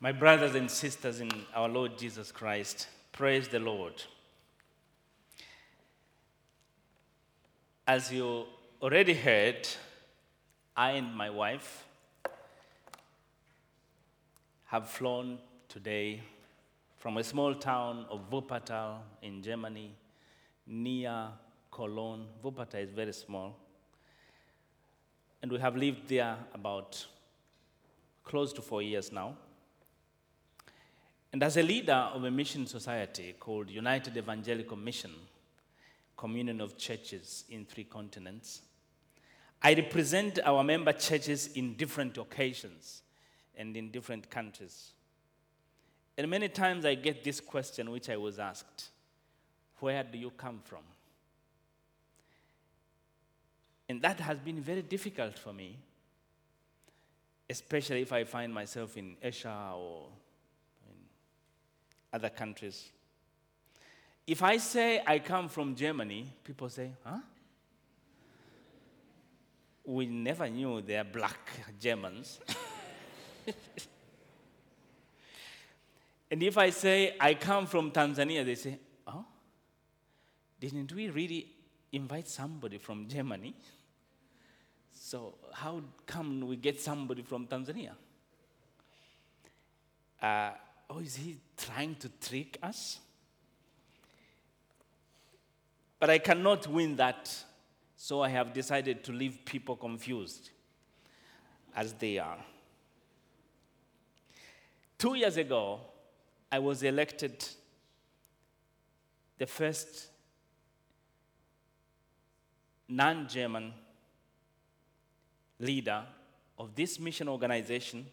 My brothers and sisters in our Lord Jesus Christ, praise the Lord. As you already heard, I and my wife have flown today from a small town of Wuppertal in Germany near Cologne. Wuppertal is very small. And we have lived there about close to four years now. And as a leader of a mission society called United Evangelical Mission, Communion of Churches in Three Continents, I represent our member churches in different occasions and in different countries. And many times I get this question, which I was asked Where do you come from? And that has been very difficult for me, especially if I find myself in Asia or other countries. If I say I come from Germany, people say, huh? We never knew they are black Germans. and if I say I come from Tanzania, they say, oh, didn't we really invite somebody from Germany? So, how come we get somebody from Tanzania? Uh, oh, is he trying to trick us? But I cannot win that, so I have decided to leave people confused as they are. Two years ago, I was elected the first non German leader of this mission organization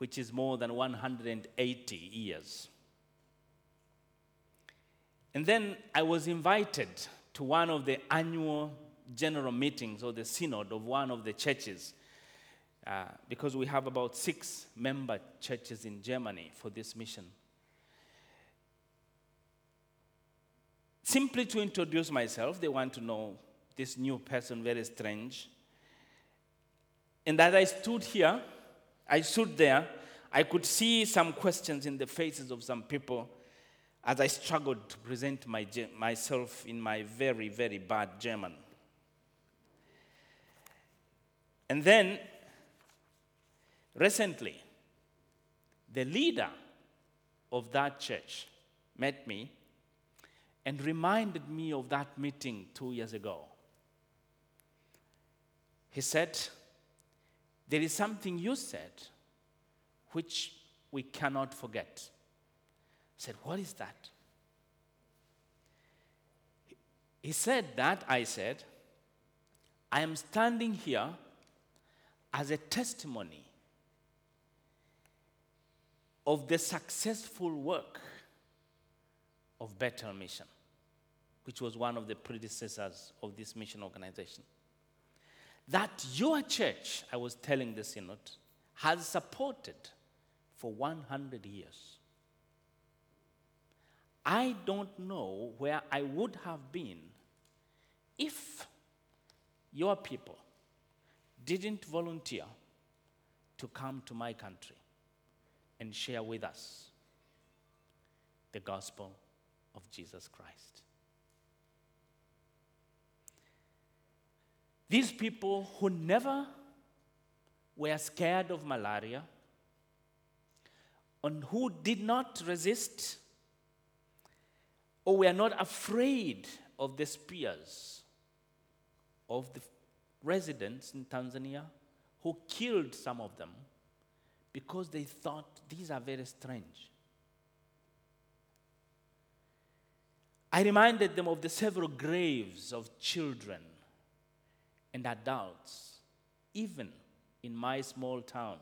which is more than 180 years. And then I was invited to one of the annual general meetings or the synod of one of the churches uh, because we have about six member churches in Germany for this mission. Simply to introduce myself, they want to know this new person, very strange. And as I stood here, I stood there. I could see some questions in the faces of some people as I struggled to present my, myself in my very, very bad German. And then, recently, the leader of that church met me and reminded me of that meeting two years ago. He said, there is something you said which we cannot forget. I said, What is that? He said that, I said, I am standing here as a testimony of the successful work of Bethel Mission, which was one of the predecessors of this mission organization that your church, I was telling the synod, has supported for 100 years. I don't know where I would have been if your people didn't volunteer to come to my country and share with us the gospel of Jesus Christ. These people who never were scared of malaria and who did not resist or were not afraid of the spears of the residents in Tanzania who killed some of them because they thought these are very strange. I reminded them of the several graves of children and adults, even in my small town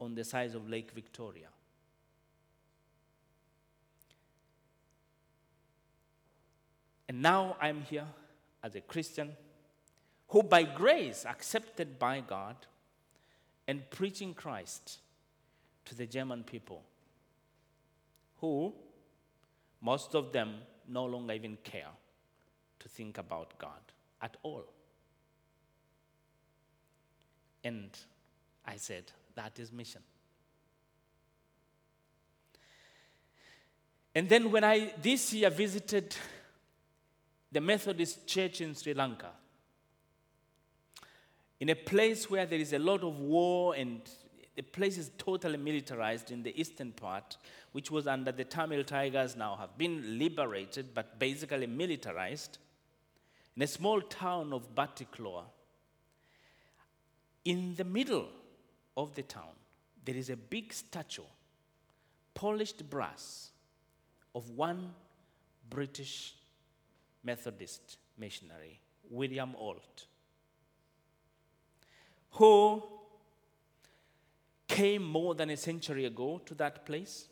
on the size of Lake Victoria. And now I'm here as a Christian who, by grace, accepted by God and preaching Christ to the German people, who, most of them, no longer even care to think about God at all. And I said, That is mission. And then when I this year visited the Methodist Church in Sri Lanka, in a place where there is a lot of war and the place is totally militarized in the eastern part, which was under the Tamil Tigers, now have been liberated but basically militarized. In a small town of Batticaloa, in the middle of the town, there is a big statue, polished brass, of one British Methodist missionary, William Ault, who came more than a century ago to that place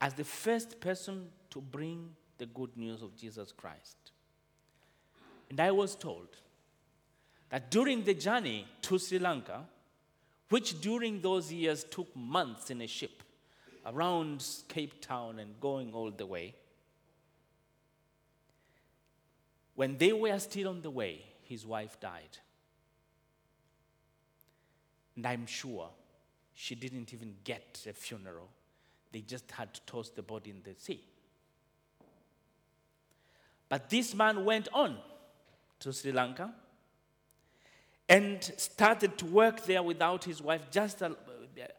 as the first person to bring the good news of Jesus Christ. And I was told that during the journey to Sri Lanka, which during those years took months in a ship around Cape Town and going all the way, when they were still on the way, his wife died. And I'm sure she didn't even get a funeral. They just had to toss the body in the sea. But this man went on to Sri Lanka and started to work there without his wife, just uh,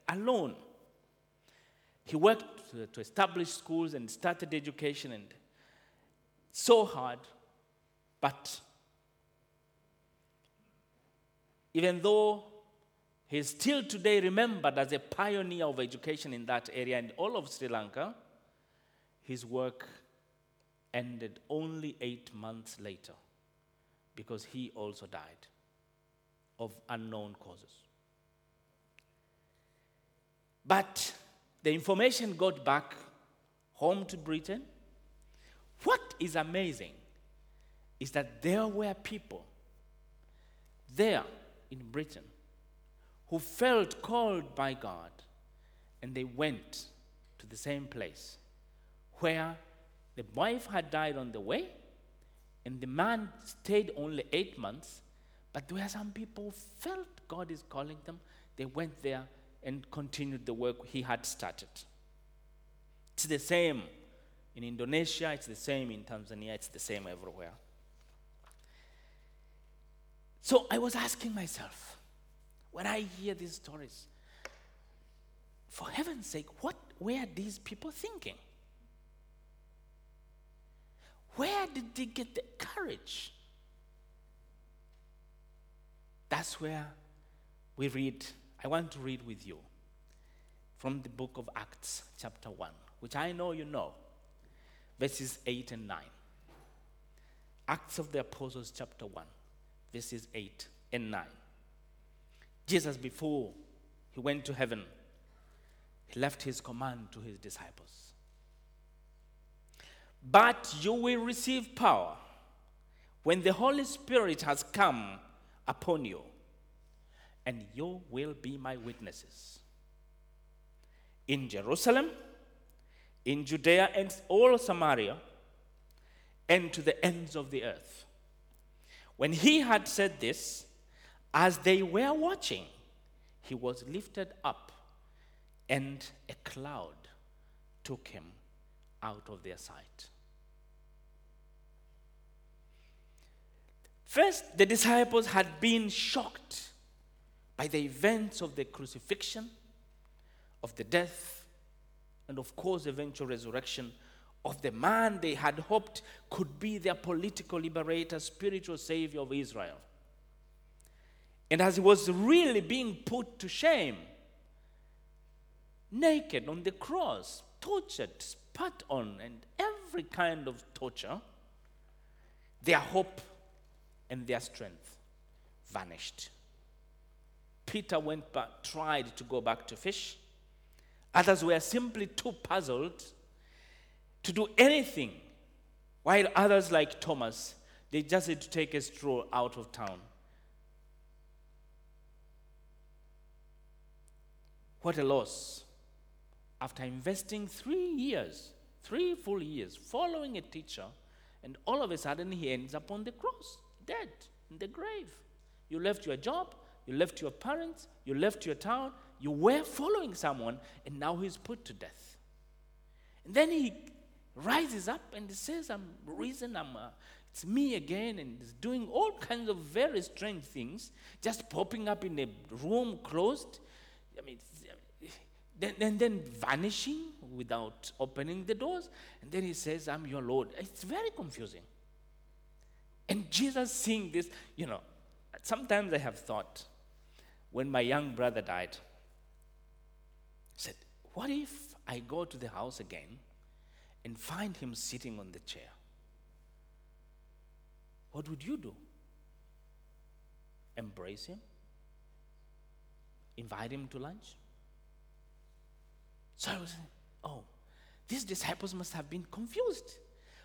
alone. He worked to establish schools and started education and so hard, but even though He's still today remembered as a pioneer of education in that area and all of Sri Lanka. His work ended only eight months later because he also died of unknown causes. But the information got back home to Britain. What is amazing is that there were people there in Britain who felt called by God, and they went to the same place where the wife had died on the way, and the man stayed only eight months. But there were some people who felt God is calling them. They went there and continued the work he had started. It's the same in Indonesia, it's the same in Tanzania, it's the same everywhere. So I was asking myself, when I hear these stories, for heaven's sake, what were these people thinking? Where did they get the courage? That's where we read. I want to read with you from the book of Acts, chapter 1, which I know you know, verses 8 and 9. Acts of the Apostles, chapter 1, verses 8 and 9. Jesus, before he went to heaven, he left his command to his disciples. But you will receive power when the Holy Spirit has come upon you, and you will be my witnesses in Jerusalem, in Judea, and all Samaria, and to the ends of the earth. When he had said this, as they were watching, he was lifted up, and a cloud took him out of their sight. First, the disciples had been shocked by the events of the crucifixion, of the death, and of course, eventual resurrection of the man they had hoped could be their political liberator, spiritual savior of Israel. And as he was really being put to shame, naked on the cross, tortured, spat on, and every kind of torture, their hope and their strength vanished. Peter went back, tried to go back to fish. Others were simply too puzzled to do anything, while others, like Thomas, they just had to take a stroll out of town. What a loss. After investing three years, three full years, following a teacher, and all of a sudden he ends up on the cross, dead, in the grave. You left your job, you left your parents, you left your town, you were following someone, and now he's put to death. And then he rises up and he says, I'm risen, I'm, uh, it's me again, and he's doing all kinds of very strange things, just popping up in a room closed. I mean, then, then, then vanishing without opening the doors. And then he says, I'm your Lord. It's very confusing. And Jesus seeing this, you know, sometimes I have thought, when my young brother died, said, What if I go to the house again and find him sitting on the chair? What would you do? Embrace him? Invite him to lunch? So I was, oh, these disciples must have been confused.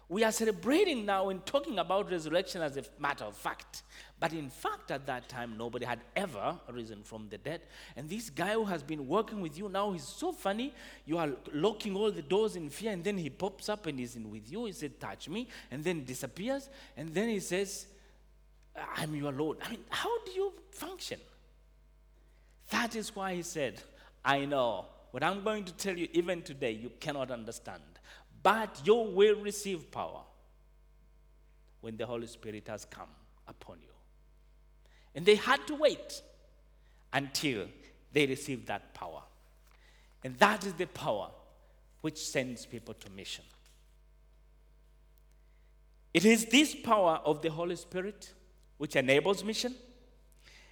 We are celebrating now and talking about resurrection as a matter of fact. But in fact, at that time, nobody had ever risen from the dead. And this guy who has been working with you now, he's so funny. You are locking all the doors in fear, and then he pops up and he's in with you. He said, Touch me, and then disappears. And then he says, I'm your Lord. I mean, how do you function? That is why he said, I know. What I'm going to tell you, even today, you cannot understand but you will receive power when the Holy Spirit has come upon you. And they had to wait until they received that power. And that is the power which sends people to mission. It is this power of the Holy Spirit which enables mission.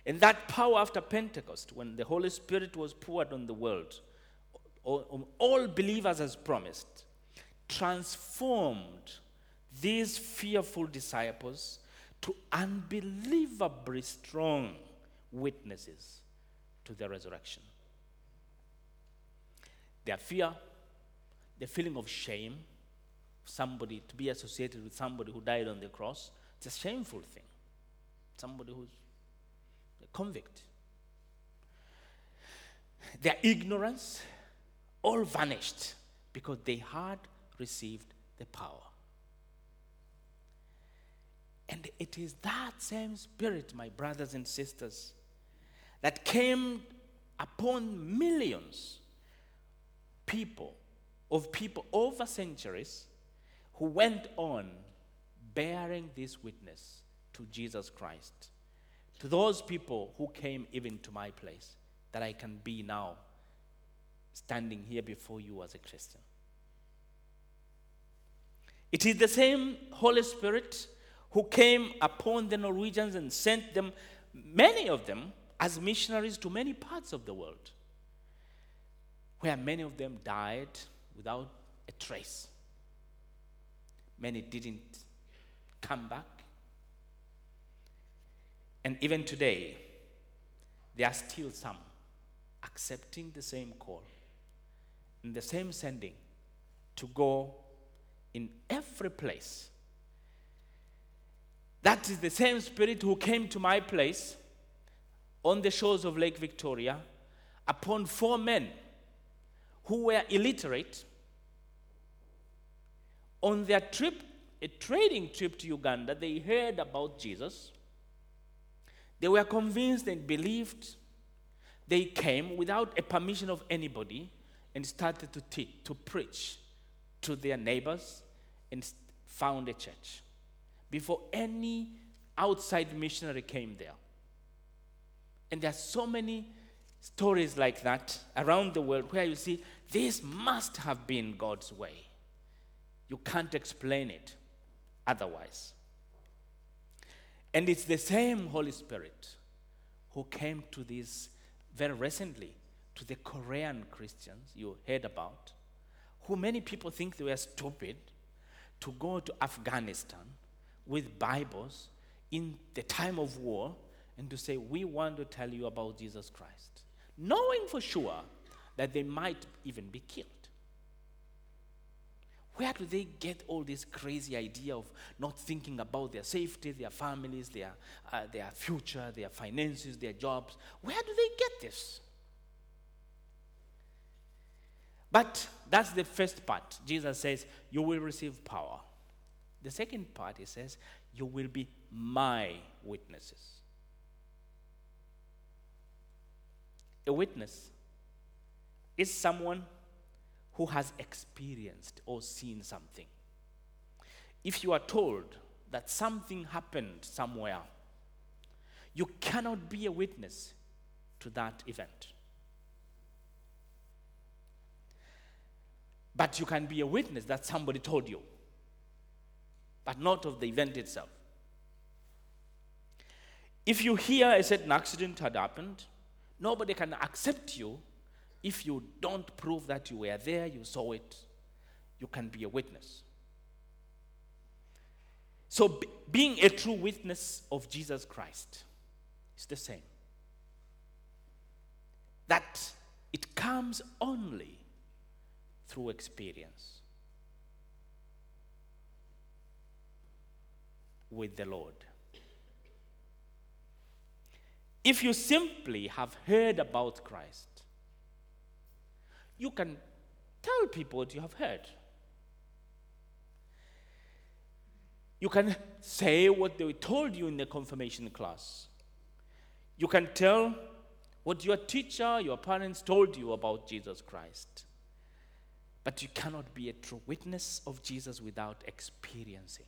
And that power after Pentecost, when the Holy Spirit was poured on the world, all, all believers as promised, transformed these fearful disciples to unbelievably strong witnesses to the resurrection. Their fear, the feeling of shame, somebody to be associated with somebody who died on the cross, it's a shameful thing. Somebody who's a convict. Their ignorance all vanished because they had received the power. And it is that same spirit, my brothers and sisters, that came upon millions people of people over centuries who went on bearing this witness to Jesus Christ. To those people who came even to my place, that I can be now standing here before you as a Christian. It is the same Holy Spirit who came upon the Norwegians and sent them, many of them, as missionaries to many parts of the world, where many of them died without a trace. Many didn't come back. And even today, there are still some accepting the same call and the same sending to go in every place. That is the same spirit who came to my place on the shores of Lake Victoria upon four men who were illiterate on their trip, a trading trip to Uganda. They heard about Jesus. They were convinced and believed. They came without a permission of anybody and started to teach, to preach to their neighbors, and found a church before any outside missionary came there. And there are so many stories like that around the world where you see this must have been God's way. You can't explain it otherwise. And it's the same Holy Spirit who came to this very recently to the Korean Christians you heard about, who many people think they were stupid to go to Afghanistan with Bibles in the time of war and to say, We want to tell you about Jesus Christ, knowing for sure that they might even be killed. Where do they get all this crazy idea of not thinking about their safety, their families, their, uh, their future, their finances, their jobs? Where do they get this? But that's the first part. Jesus says, You will receive power. The second part, he says, You will be my witnesses. A witness is someone who has experienced or seen something. If you are told that something happened somewhere, you cannot be a witness to that event. But you can be a witness that somebody told you, but not of the event itself. If you hear a certain accident had happened, nobody can accept you if you don't prove that you were there, you saw it, you can be a witness. So, b- being a true witness of Jesus Christ is the same. That it comes only through experience with the Lord. If you simply have heard about Christ, you can tell people what you have heard. You can say what they told you in the confirmation class. You can tell what your teacher, your parents told you about Jesus Christ. But you cannot be a true witness of Jesus without experiencing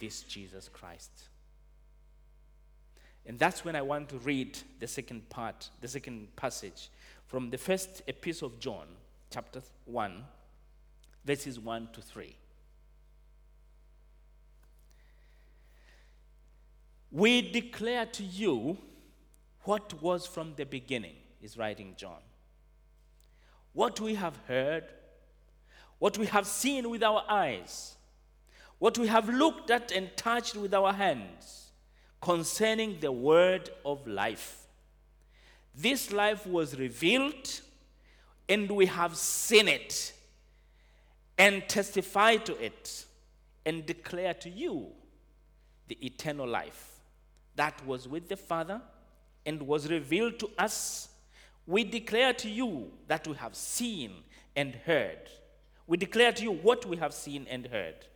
this Jesus Christ. And that's when I want to read the second part, the second passage from the first epistle of John, chapter 1, verses 1 to 3. We declare to you what was from the beginning, is writing John. What we have heard, what we have seen with our eyes, what we have looked at and touched with our hands concerning the word of life. This life was revealed, and we have seen it, and testify to it, and declare to you the eternal life that was with the Father and was revealed to us. We declare to you that we have seen and heard. We declare to you what we have seen and heard,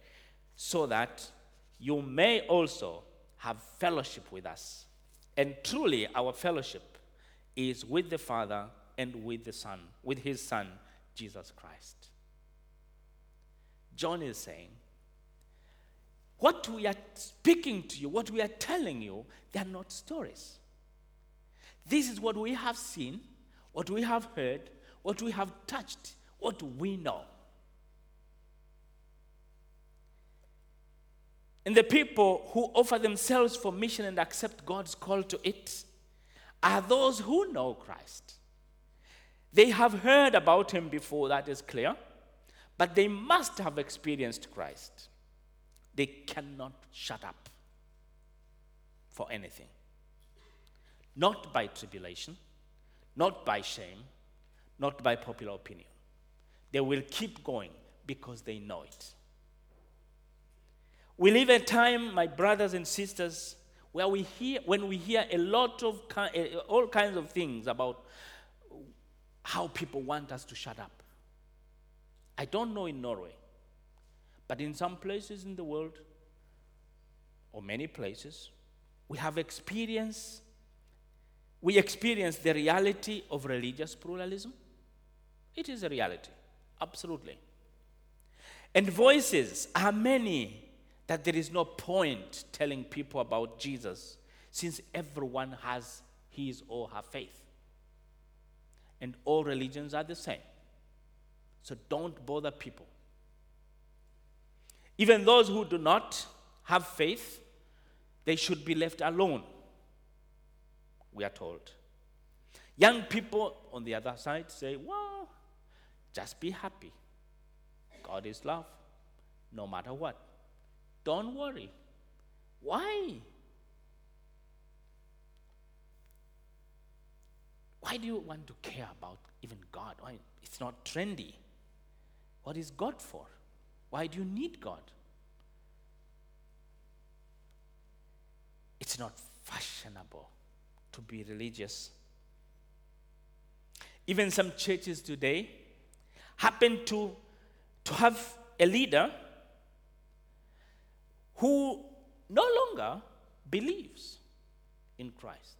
so that you may also have fellowship with us. And truly, our fellowship is with the Father and with the Son, with his Son, Jesus Christ. John is saying, what we are speaking to you, what we are telling you, they are not stories. This is what we have seen, what we have heard, what we have touched, what we know. And the people who offer themselves for mission and accept God's call to it are those who know Christ. They have heard about him before, that is clear, but they must have experienced Christ. They cannot shut up for anything. Not by tribulation, not by shame, not by popular opinion. They will keep going because they know it. We live a time, my brothers and sisters, where we hear, when we hear a lot of, eh, all kinds of things about how people want us to shut up. I don't know in Norway, but in some places in the world, or many places, we have experienced, we experience the reality of religious pluralism. It is a reality, absolutely. And voices are many that there is no point telling people about Jesus since everyone has his or her faith. And all religions are the same. So don't bother people. Even those who do not have faith, they should be left alone, we are told. Young people on the other side say, well, just be happy. God is love, no matter what. Don't worry. Why? Why do you want to care about even God? Why? It's not trendy. What is God for? Why do you need God? It's not fashionable to be religious. Even some churches today happen to, to have a leader who no longer believes in Christ.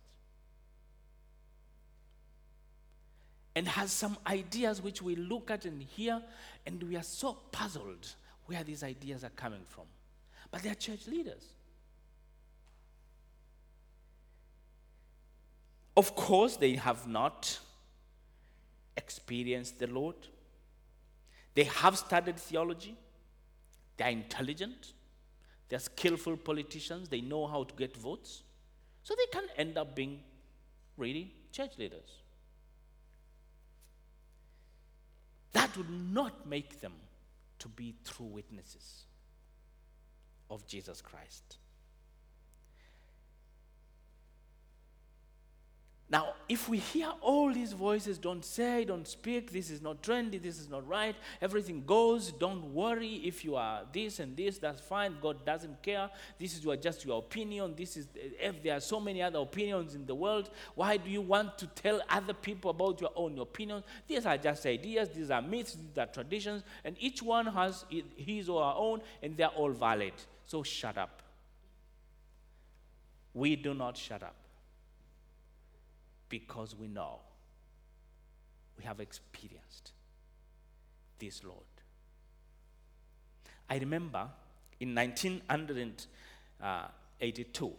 and has some ideas which we look at and hear, and we are so puzzled where these ideas are coming from. But they are church leaders. Of course, they have not experienced the Lord. They have studied theology. They are intelligent. They are skillful politicians. They know how to get votes. So they can end up being really church leaders. That would not make them to be true witnesses of Jesus Christ. Now, if we hear all these voices, don't say, don't speak, this is not trendy, this is not right, everything goes, don't worry if you are this and this, that's fine, God doesn't care, this is just your opinion, this is, if there are so many other opinions in the world, why do you want to tell other people about your own opinions? These are just ideas, these are myths, these are traditions, and each one has his or her own, and they're all valid. So shut up. We do not shut up because we know we have experienced this Lord. I remember in 1982, uh,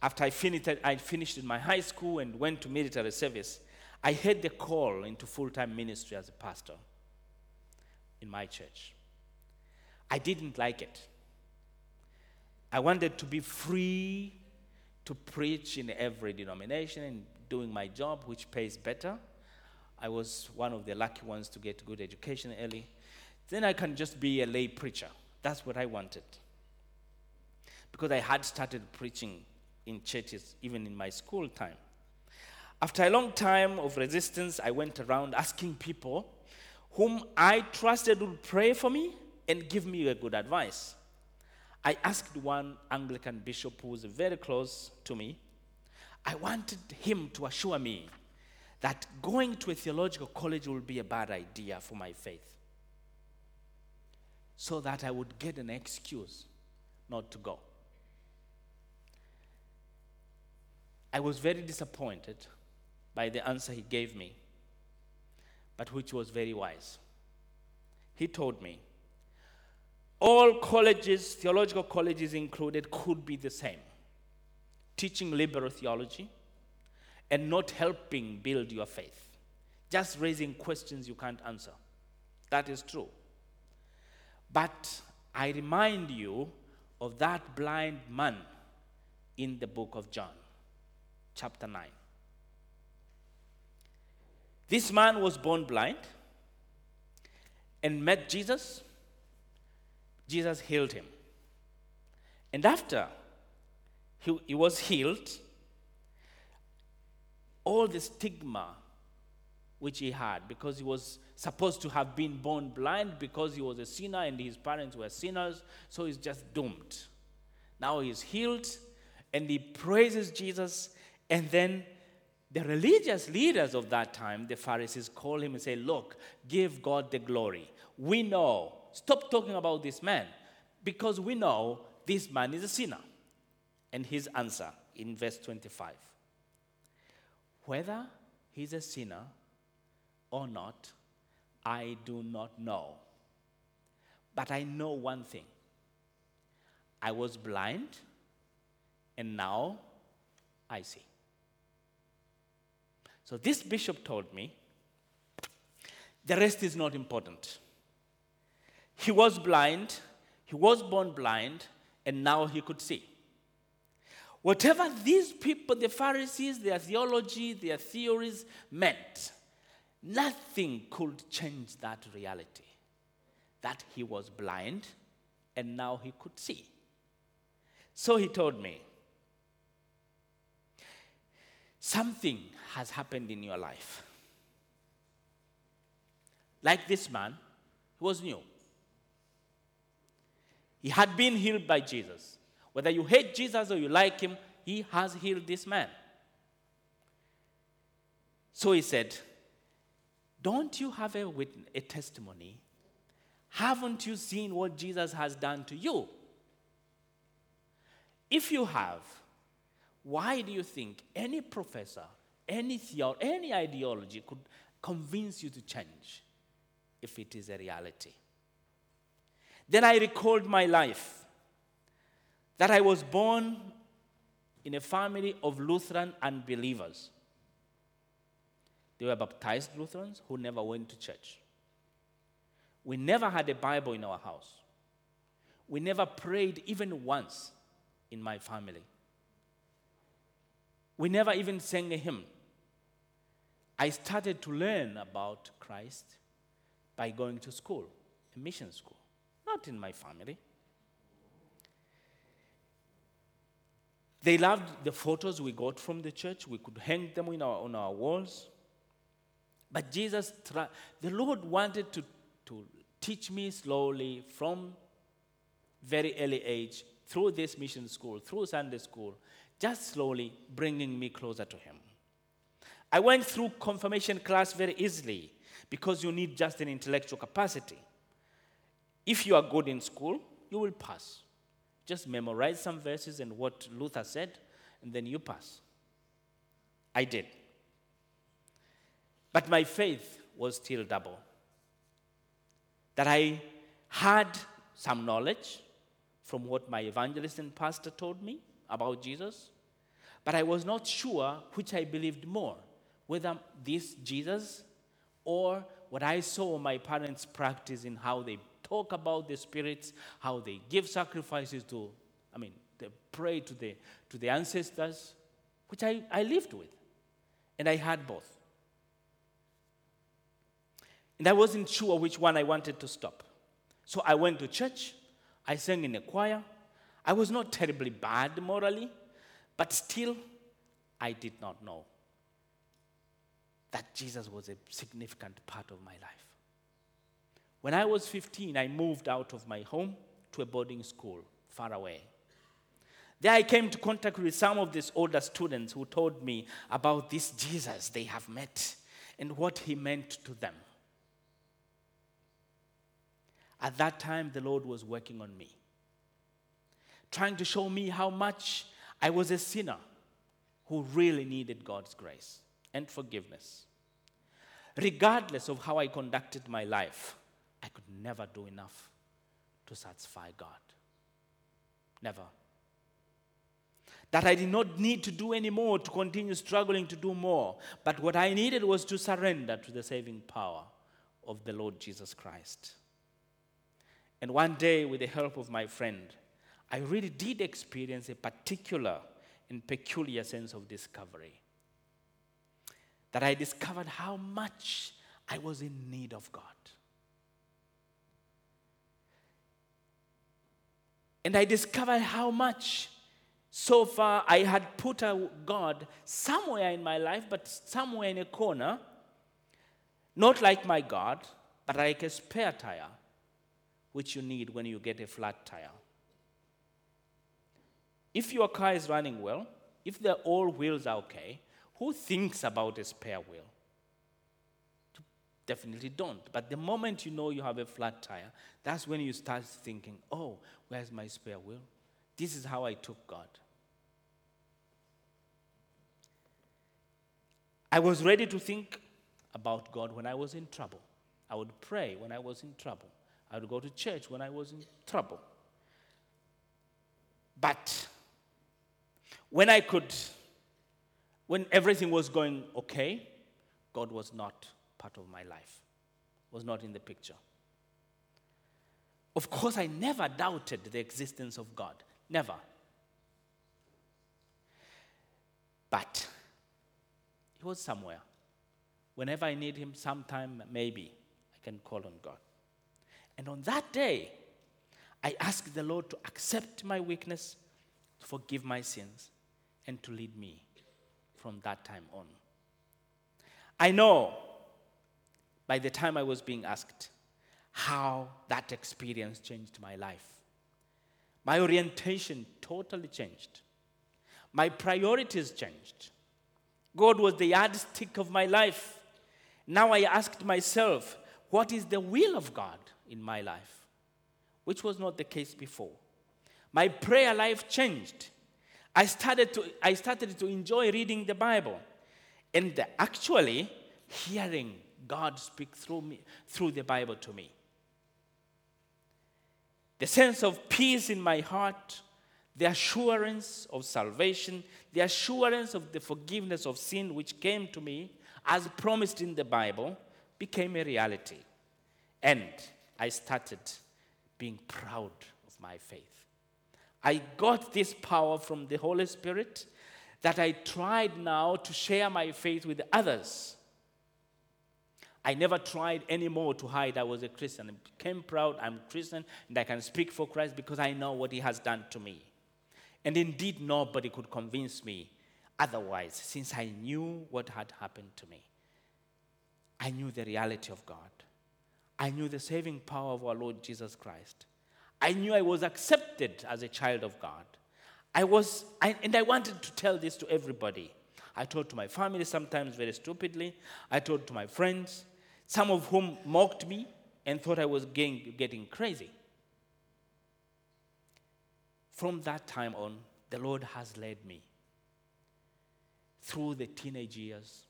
after I finished, I finished my high school and went to military service, I had the call into full time ministry as a pastor in my church. I didn't like it. I wanted to be free to preach in every denomination and doing my job, which pays better. I was one of the lucky ones to get good education early. Then I can just be a lay preacher. That's what I wanted. Because I had started preaching in churches even in my school time. After a long time of resistance, I went around asking people whom I trusted would pray for me and give me a good advice. I asked one Anglican bishop who was very close to me I wanted him to assure me that going to a theological college would be a bad idea for my faith. So that I would get an excuse not to go. I was very disappointed by the answer he gave me, but which was very wise. He told me all colleges, theological colleges included, could be the same teaching liberal theology and not helping build your faith, just raising questions you can't answer. That is true. But I remind you of that blind man in the book of John, chapter 9. This man was born blind and met Jesus. Jesus healed him. And after he, he was healed, all the stigma which he had because he was supposed to have been born blind because he was a sinner and his parents were sinners, so he's just doomed. Now he's healed and he praises Jesus, and then the religious leaders of that time, the Pharisees, call him and say, Look, give God the glory. We know, stop talking about this man because we know this man is a sinner. And his answer in verse 25 Whether he's a sinner or not, I do not know. But I know one thing I was blind, and now I see. So this bishop told me the rest is not important. He was blind, he was born blind, and now he could see. Whatever these people, the Pharisees, their theology, their theories meant, nothing could change that reality that he was blind and now he could see. So he told me, something has happened in your life. Like this man, he was new. He had been healed by Jesus. Whether you hate Jesus or you like him, he has healed this man. So he said, Don't you have a, a testimony? Haven't you seen what Jesus has done to you? If you have, why do you think any professor, any theology, any ideology could convince you to change if it is a reality. Then I recalled my life that I was born in a family of Lutheran unbelievers. They were baptized Lutherans who never went to church. We never had a Bible in our house. We never prayed even once in my family. We never even sang a hymn. I started to learn about Christ by going to school, a mission school, not in my family. They loved the photos we got from the church. We could hang them our, on our walls. But Jesus, the Lord wanted to, to teach me slowly from very early age through this mission school, through Sunday school, just slowly bringing me closer to Him. I went through confirmation class very easily because you need just an intellectual capacity. If you are good in school, you will pass. Just memorize some verses and what Luther said, and then you pass. I did. But my faith was still double. That I had some knowledge from what my evangelist and pastor told me about Jesus, but I was not sure which I believed more whether this Jesus or what I saw my parents practice in how they talk about the spirits, how they give sacrifices to, I mean, they pray to the, to the ancestors, which I, I lived with. And I had both. And I wasn't sure which one I wanted to stop. So I went to church, I sang in a choir. I was not terribly bad morally, but still, I did not know that Jesus was a significant part of my life. When I was 15, I moved out of my home to a boarding school far away. There I came to contact with some of these older students who told me about this Jesus they have met and what he meant to them. At that time, the Lord was working on me, trying to show me how much I was a sinner who really needed God's grace and forgiveness. Regardless of how I conducted my life, I could never do enough to satisfy God. Never. That I did not need to do any more to continue struggling to do more, but what I needed was to surrender to the saving power of the Lord Jesus Christ. And one day, with the help of my friend, I really did experience a particular and peculiar sense of discovery that I discovered how much I was in need of God. And I discovered how much so far I had put a God somewhere in my life, but somewhere in a corner, not like my God, but like a spare tire, which you need when you get a flat tire. If your car is running well, if the all wheels are okay, who thinks about a spare wheel? Definitely don't. But the moment you know you have a flat tire, that's when you start thinking, oh, where's my spare wheel? This is how I took God. I was ready to think about God when I was in trouble. I would pray when I was in trouble. I would go to church when I was in trouble. But when I could when everything was going okay, God was not part of my life, was not in the picture. Of course, I never doubted the existence of God. Never. But He was somewhere. Whenever I need Him, sometime maybe I can call on God. And on that day, I asked the Lord to accept my weakness, to forgive my sins, and to lead me from that time on. I know by the time I was being asked how that experience changed my life. My orientation totally changed. My priorities changed. God was the yardstick of my life. Now I asked myself, what is the will of God in my life? Which was not the case before. My prayer life changed. I started to, I started to enjoy reading the Bible and actually hearing God speak through me, through the Bible to me. The sense of peace in my heart, the assurance of salvation, the assurance of the forgiveness of sin which came to me as promised in the Bible became a reality. And I started being proud of my faith. I got this power from the Holy Spirit that I tried now to share my faith with others. I never tried anymore to hide I was a Christian. I became proud I'm Christian and I can speak for Christ because I know what He has done to me. And indeed, nobody could convince me otherwise since I knew what had happened to me. I knew the reality of God. I knew the saving power of our Lord Jesus Christ. I knew I was accepted as a child of God. I was, I, and I wanted to tell this to everybody. I told to my family sometimes very stupidly. I told to my friends, some of whom mocked me and thought I was getting, getting crazy. From that time on, the Lord has led me through the teenage years,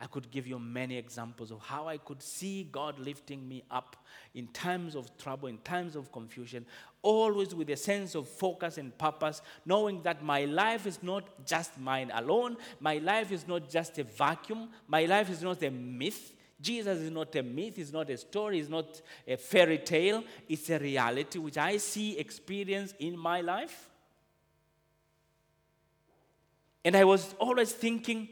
I could give you many examples of how I could see God lifting me up in times of trouble, in times of confusion, always with a sense of focus and purpose, knowing that my life is not just mine alone. My life is not just a vacuum. My life is not a myth. Jesus is not a myth, it's not a story, it's not a fairy tale. It's a reality which I see, experience in my life. And I was always thinking,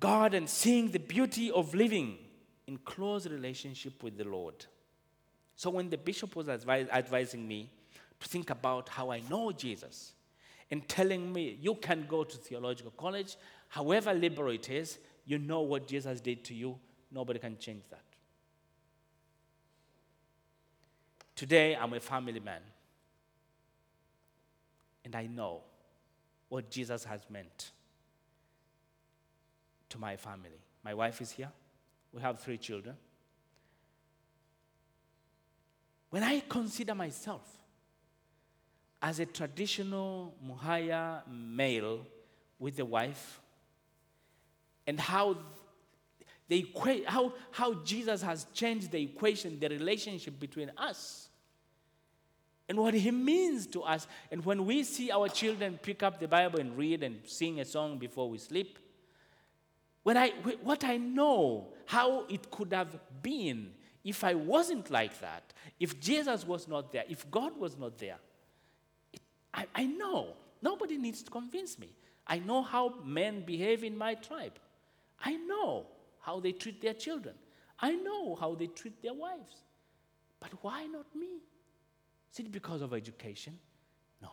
God and seeing the beauty of living in close relationship with the Lord. So when the bishop was advise, advising me to think about how I know Jesus and telling me, you can go to theological college, however liberal it is, you know what Jesus did to you, nobody can change that. Today, I'm a family man. And I know what Jesus has meant to my family. My wife is here. We have three children. When I consider myself as a traditional Muhaya male with a wife, and how the equa- how, how Jesus has changed the equation, the relationship between us, and what he means to us. And when we see our children pick up the Bible and read and sing a song before we sleep, when I, what I know, how it could have been if I wasn't like that, if Jesus was not there, if God was not there, it, I, I know. Nobody needs to convince me. I know how men behave in my tribe. I know how they treat their children. I know how they treat their wives. But why not me? Is it because of education? No.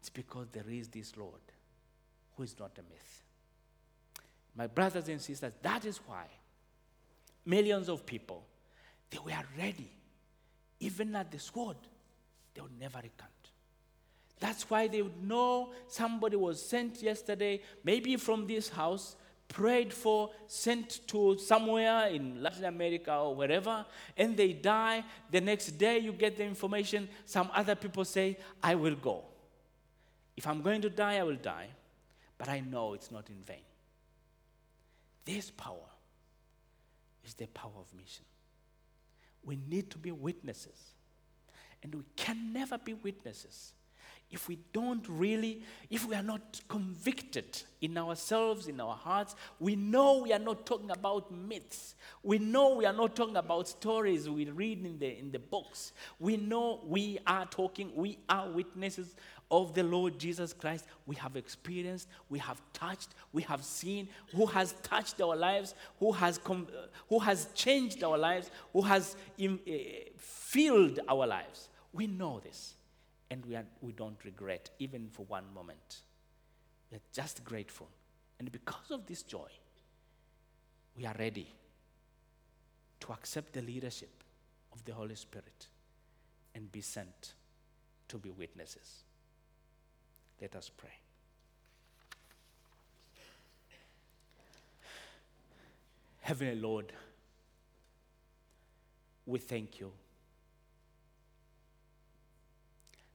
It's because there is this Lord who is not a myth. My brothers and sisters, that is why millions of people, they were ready. Even at the sword, they would never recant. That's why they would know somebody was sent yesterday, maybe from this house, prayed for, sent to somewhere in Latin America or wherever, and they die. The next day, you get the information. Some other people say, I will go. If I'm going to die, I will die. But I know it's not in vain. This power is the power of mission. We need to be witnesses. And we can never be witnesses if we don't really, if we are not convicted in ourselves, in our hearts, we know we are not talking about myths. We know we are not talking about stories we read in the, in the books. We know we are talking, we are witnesses of the Lord Jesus Christ. We have experienced, we have touched, we have seen who has touched our lives, who has, com- who has changed our lives, who has Im- uh, filled our lives. We know this and we, are, we don't regret even for one moment. We're just grateful. And because of this joy, we are ready to accept the leadership of the Holy Spirit and be sent to be witnesses. Let us pray. Heavenly Lord, we thank you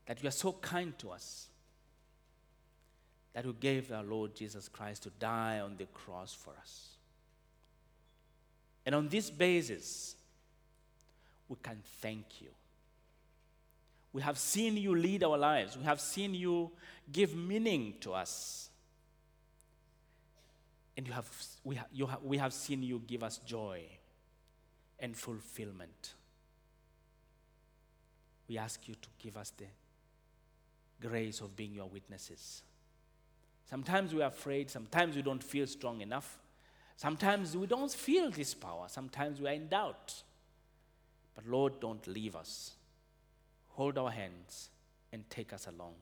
that you are so kind to us that you gave our Lord Jesus Christ to die on the cross for us. And on this basis, we can thank you. We have seen you lead our lives. We have seen you give meaning to us. And you have, we, ha, you ha, we have seen you give us joy and fulfillment. We ask you to give us the grace of being your witnesses. Sometimes we are afraid, sometimes we don't feel strong enough, sometimes we don't feel this power, sometimes we are in doubt. But Lord, don't leave us. Hold our hands and take us along.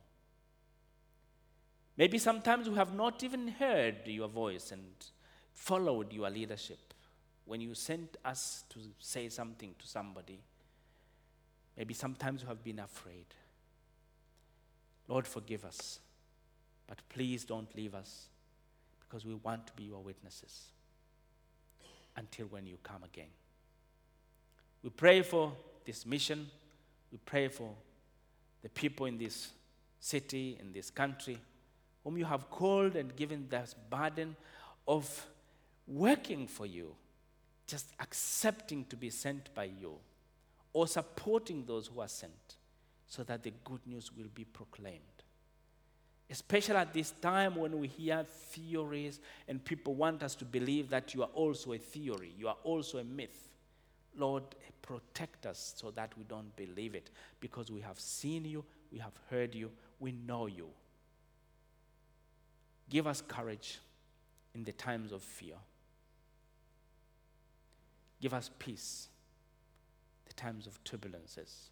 Maybe sometimes we have not even heard your voice and followed your leadership. When you sent us to say something to somebody, maybe sometimes we have been afraid. Lord, forgive us. But please don't leave us because we want to be your witnesses until when you come again. We pray for this mission. We pray for the people in this city, in this country, whom you have called and given this burden of working for you, just accepting to be sent by you, or supporting those who are sent, so that the good news will be proclaimed. Especially at this time when we hear theories and people want us to believe that you are also a theory, you are also a myth. Lord, protect us so that we don't believe it because we have seen you, we have heard you, we know you. Give us courage in the times of fear. Give us peace the times of turbulences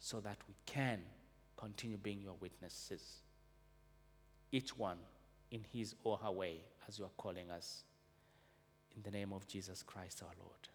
so that we can continue being your witnesses each one in his or her way as you are calling us. In the name of Jesus Christ our Lord.